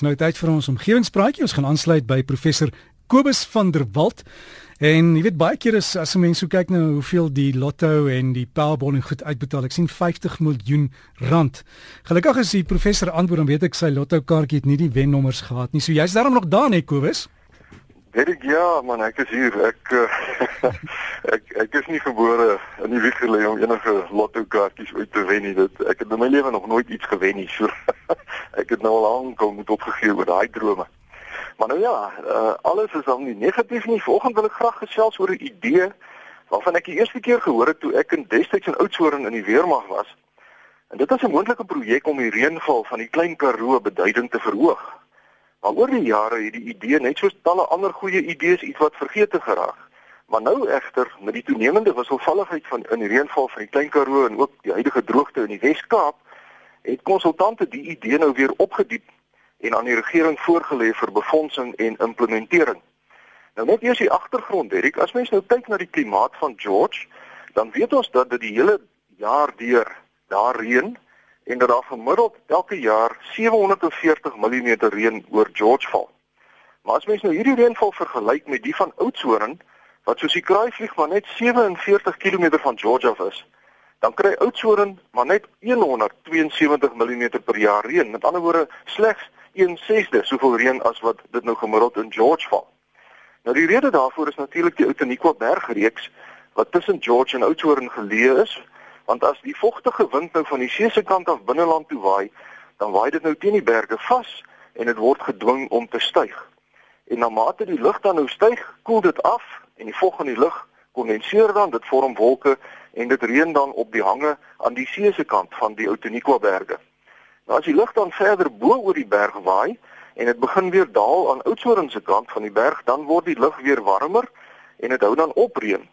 Nou tyd vir ons omgewingspraatjie. Ons gaan aansluit by professor Kobus van der Walt. En jy weet baie keer is as 'n mens so kyk na nou hoeveel die lotto en die Powerball en goed uitbetaal, ek sien 50 miljoen rand. Gelukkig is die professor antwoord en weet ek sy lotto kaartjie het nie die wennommers gehad nie. So jy's daarom nog daar net Kobus. Weet ek ja, man, ek is hier. Ek uh, ek ek is nie gebore in die wieg gelê om enige lotto kaartjies uit te wen nie. Dit ek het in my lewe nog nooit iets gewen nie. So ek het nou al lank al moet opgegee oor daai drome. Maar nou ja, uh, alles is dan nie negatief nie. Vanoggend wil ek graag gesels oor 'n idee waarvan ek die eerste keer gehoor het toe ek in destyds in Oudtshoorn in die weermag was. En dit is 'n moontlike projek om die reënval van die Klein Karoo beduidend te verhoog. Maar oor die jare het die idee net soos talle ander goeie idees iets wat vergeete geraak. Maar nou egter met die toenemende wisselvalligheid van in reënval van die Klein Karoo en ook die huidige droogte in die Wes-Kaap, het konsultante die idee nou weer opgediep en aan die regering voorgelê vir befondsing en implementering. Nou net eers die agtergrond, Erik, as mens nou kyk na die klimaat van George, dan weet ons dat dit die hele jaar deur daar reën en dat daar gemiddeld elke jaar 740 mm reën oor George val. Maar as mens nou hierdie reënval vergelyk met die van Oudtshoorn wat soos die kraaivlieg maar net 47 km van George af is, dan kry Oudtshoorn maar net 172 mm per jaar reën. Met ander woorde, slegs 1/6de soveel reën as wat dit nou gemiddeld in George val. Nou die rede daarvoor is natuurlik die Outeniqua bergreeks wat tussen George en Oudtshoorn geleë is, want as die vogtige wind nou van die see se kant af binneland toe waai, dan waai dit nou teen die berge vas en dit word gedwing om te styg. En na mate die lug dan nou styg, koel dit af en die vog in die lug kondenseer dan, dit vorm wolke en dit reën dan op die hange aan die see se kant van die Outeniqua berge. Nou as die lug dan verder bo oor die berg waai en dit begin weer daal aan Oudtshoorn se kant van die berg, dan word die lug weer warmer en dit hou dan op reën.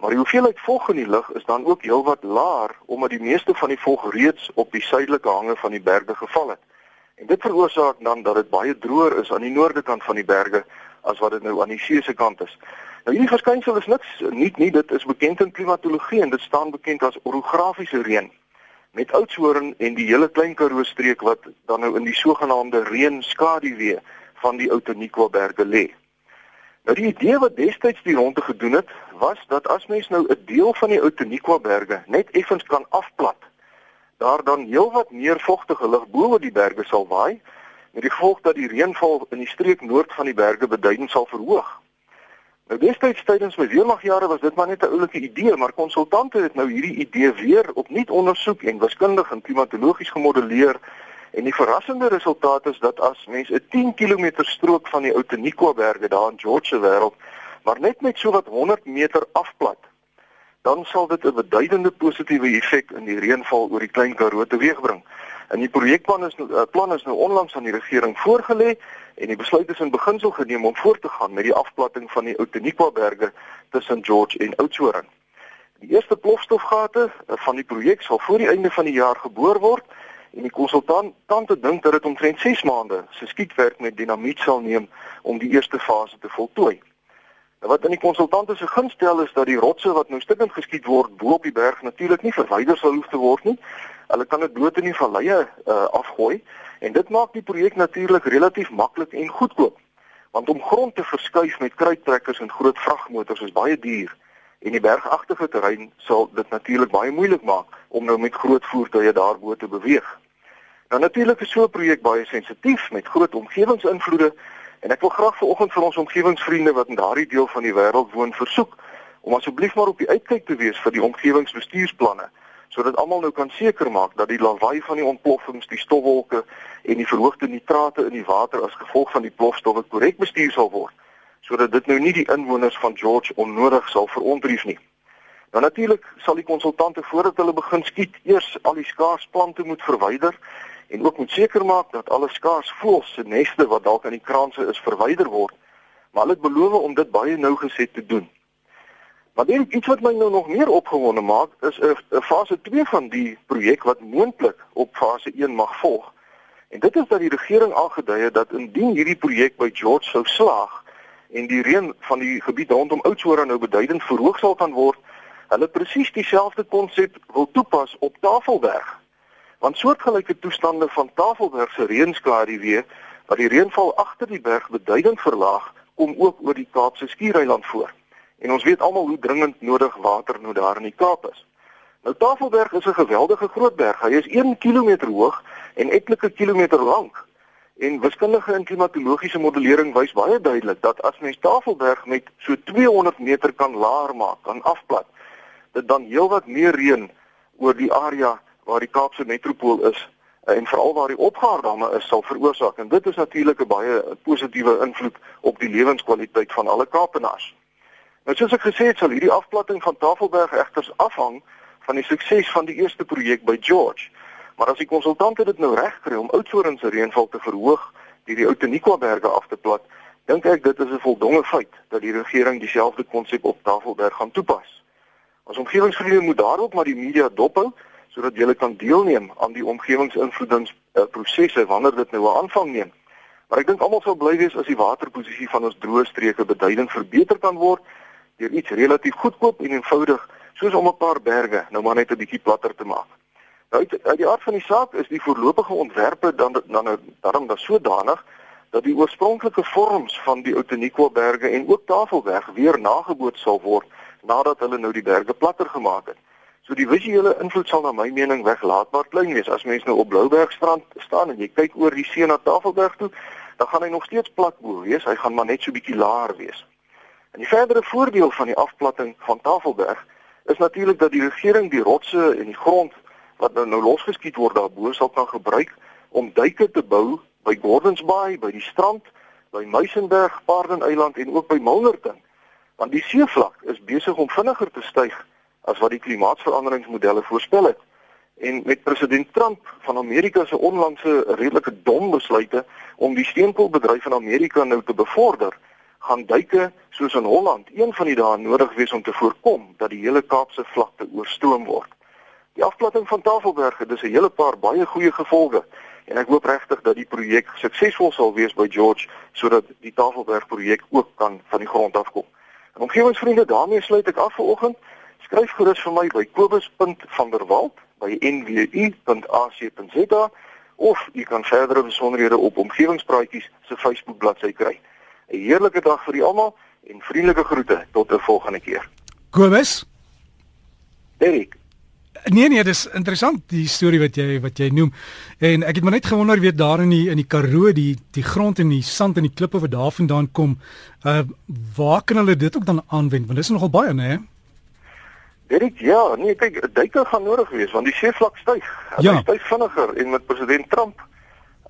Maar die hoeveelheid vog in die lug is dan ook heelwat laer omdat die meeste van die vog reeds op die suidelike hange van die berge geval het. En dit veroorsaak dan dat dit baie droër is aan die noorde kant van die berge as wat dit nou aan die see se kant is. Nou hierdie verskynsel is niks nie nie dit is bekend in klimatologie en dit staan bekend as orografiese reën. Met Oudtshoorn en die hele Klein Karoo streek wat dan nou in die sogenaamde reënskaduwee van die Outeniqua berge lê. Nou die idee wat destyds die ronde gedoen het, was dat as mens nou 'n deel van die Outeniqua berge net effens kan afplat, daar dan heelwat meer vogtige lug bo oor die berge sal waai, met die gevolg dat die reënval in die streek noord van die berge beduidend sal verhoog. Nou destyds tydens my weermagjare was dit maar net 'n oulike idee, maar konsultante het nou hierdie idee weer opnuut ondersoek en wiskundig en klimatologies gemodelleer en die verrassende resultaat is dat as mens 'n 10 km strook van die Outeniqua berge daar in George se wêreld maar net met so wat 100 meter afplat, dan sal dit 'n beduidende positiewe effek in die reënval oor die Klein Karoo teweegbring. En die projekplan is uh, plan is nou onlangs aan die regering voorgelê en die besluit is in beginsel geneem om voort te gaan met die afplatting van die Outeniqua berge tussen George en Oudtshoorn. Die eerste plofstofgate uh, van die projek sal voor die einde van die jaar geboor word en die konsultante dink dat dit omtrent 6 maande se skietwerk met dinamiet sal neem om die eerste fase te voltooi. Nou wat in die konsultante se gunst stel is dat die rotse wat nou stukkend geskiet word bo op die berg natuurlik nie verwyder sal hoef te word nie, Hulle kan dit dood in die valleie uh, afgooi en dit maak die projek natuurlik relatief maklik en goedkoop. Want om grond te verskuif met kruittrekkers en groot vragmotors is baie duur en die bergagtige terrein sal dit natuurlik baie moeilik maak om nou met groot voertuie daarbo te beweeg. Nou natuurlik is so 'n projek baie sensitief met groot omgewingsinvloede en ek wil graag vanoggend vir ons omgewingsvriende wat in daardie deel van die wêreld woon versoek om asseblief maar op die uitkyk te wees vir die omgewingsbestuursplanne sodat almal nou kan seker maak dat die lawaai van die ontploffings, die stofwolke en die verhoogde nitrate in die water as gevolg van die plofstowwe korrek bestuur sal word, sodat dit nou nie die inwoners van George onnodig sal verontrief nie. Nou natuurlik sal die konsultante voordat hulle begin skiet eers al die skaars plante moet verwyder en ook moet seker maak dat alle skaars voëls se neste wat dalk aan die kraanse is verwyder word. Maar hulle het beloof om dit baie nougeset te doen. Maar dan iets wat my nou nog meer opgewonde maak is 'n fase 2 van die projek wat moontlik op fase 1 mag volg. En dit is dat die regering aangedui het dat indien hierdie projek by George sou slaag en die reën van die gebied rondom Oudtshoorn nou beduidend verhoog sal kan word, hulle presies dieselfde konsep wil toepas op Tafelberg. Want soortgelyke toestande van Tafelberg se reënskadu weer dat die reënval agter die berg beduidend verlaag kom ook oor die Kaapse skiereiland voor. En ons weet almal hoe dringend nodig water nou daar in die Kaap is. Nou Tafelberg is 'n geweldige groot berg. Hy is 1 km hoog en etlike kilometer lank. En wiskundige en klimatologiese modellering wys baie duidelik dat as mens Tafelberg met so 200 meter kan laer maak, kan afplat, dit dan heelwat meer reën oor die area waar die Kaapse metropool is eh, en veral waar die opgaardamme is sal veroorsaak en dit is natuurlik 'n baie positiewe invloed op die lewenskwaliteit van alle Kaapenaars. Nou soos ek gesê het, sal hierdie afplatting van Tafelberg egter afhang van die sukses van die eerste projek by George. Maar as die konsultante dit nou regkry om Oudtshoorn se reënval te verhoog deur die Outeniqua berge af te plat, dink ek dit is 'n voldonge feit dat die regering dieselfde konsep op Tafelberg gaan toepas. Ons omgewingsvriende moet daarop maar die media dophou sodat jy kan deelneem aan die omgewingsinvloedingsprosesse wanneer dit nou 'n aanvang neem. Maar ek dink almal sal bly wees as die waterposisie van ons droë streke beduidend verbeter kan word deur iets relatief goedkoop en eenvoudig soos om 'n paar berge nou maar net 'n bietjie platter te maak. Nou uit, uit die aard van die saak is die voorlopige ontwerpe dan dan nou daarom dan sodanig dat die oorspronklike vorms van die Outeniqua berge en ook Tafelberg weer nageboot sal word nadat hulle nou die berge platter gemaak het. So die visuele invloed sal na my mening weglaatbaar klein wees as mens nou op Bloubergstrand staan en jy kyk oor die see na Tafelberg toe, dan gaan hy nog steeds plat bo wees, hy gaan maar net so bietjie laer wees. En die verdere voordeel van die afplatting van Tafelberg is natuurlik dat die regering die rotse en die grond wat nou, nou losgeskiet word daarbo sal kan gebruik om duike te bou by Gordons Bay, by die strand, by Muizenberg, Paardeneiland en ook by Milnerton. Want die seevlak is besig om vinniger te styg as wat die klimaatsveranderingsmodelle voorspel het. En met president Trump van Amerika se onlangse redelike dom besluite om die steenkoolbedryf in Amerika nou te bevorder, gaan duike soos in Holland een van die dae nodig wees om te voorkom dat die hele Kaapse vlakte oorstroom word. Die afplatting van Tafelberg het dus 'n hele paar baie goeie gevolge en ek hoop regtig dat die projek suksesvol sal wees by George sodat die Tafelberg projek ook kan van die grond af kom. En omgewingsvriende, daarmee sluit ek af vir oggend. Skryf gerus vir my by kobus.vanderwalt by nwu.ac.za of jy kan verdere besonderhede op omgewingspraatjies se Facebook bladsy kry. 'n Heerlike dag vir julle almal en vriendelike groete tot 'n volgende keer. Kobus. Erik. Nee nee, dis interessant die storie wat jy wat jy noem. En ek het maar net gewonder weet daar in die in die Karoo, die die grond en die sand en die klippe wat daar vandaan kom, uh waar kan hulle dit ook dan aanwend? Want dis nogal baie, né? Erik, ja, nee, kyk, duike gaan nodig wees want die seevlak styg. Ja. Hy styg vinniger en met president Trump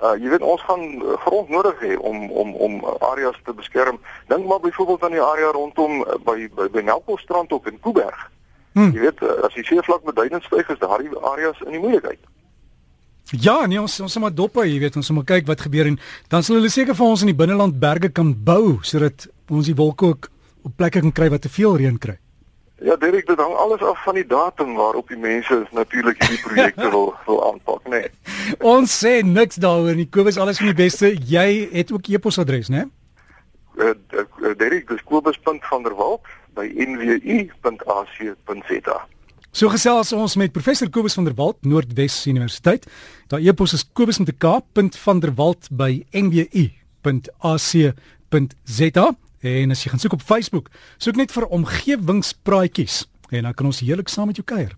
Uh jy weet ons gaan grond nodig hê om om om areas te beskerm. Dink maar byvoorbeeld aan die area rondom uh, by by, by Nelpostrand ook in Kuiberg. Hmm. Jy weet as die seevlak beduidend styg is daardie areas in die moeilikheid. Ja, nee ons ons moet dop, jy weet ons moet kyk wat gebeur en dan sal hulle seker vir ons in die binneland berge kan bou sodat ons die wolke ook op plekke kan kry wat te veel reën kry. Ja, Derek, dit hang alles af van die datum waarop die mense natuurlik hierdie projekte wil wil aanpak, né? Nee. Ons sê niks daaroor nie. Kobus, alles van die beste. Jy het ook e-posadres, né? Nee? Uh, Derek, dis kobus.vanderwalt by nwu.ac.za. So gesels ons met professor Kobus van der Walt, Noordwes Universiteit. Daar e-pos is kobus.k.vanderwalt by nwu.ac.za. En as jy gaan soek op Facebook, soek net vir omgewingspraatjies en dan kan ons heerlik saam met jou kuier.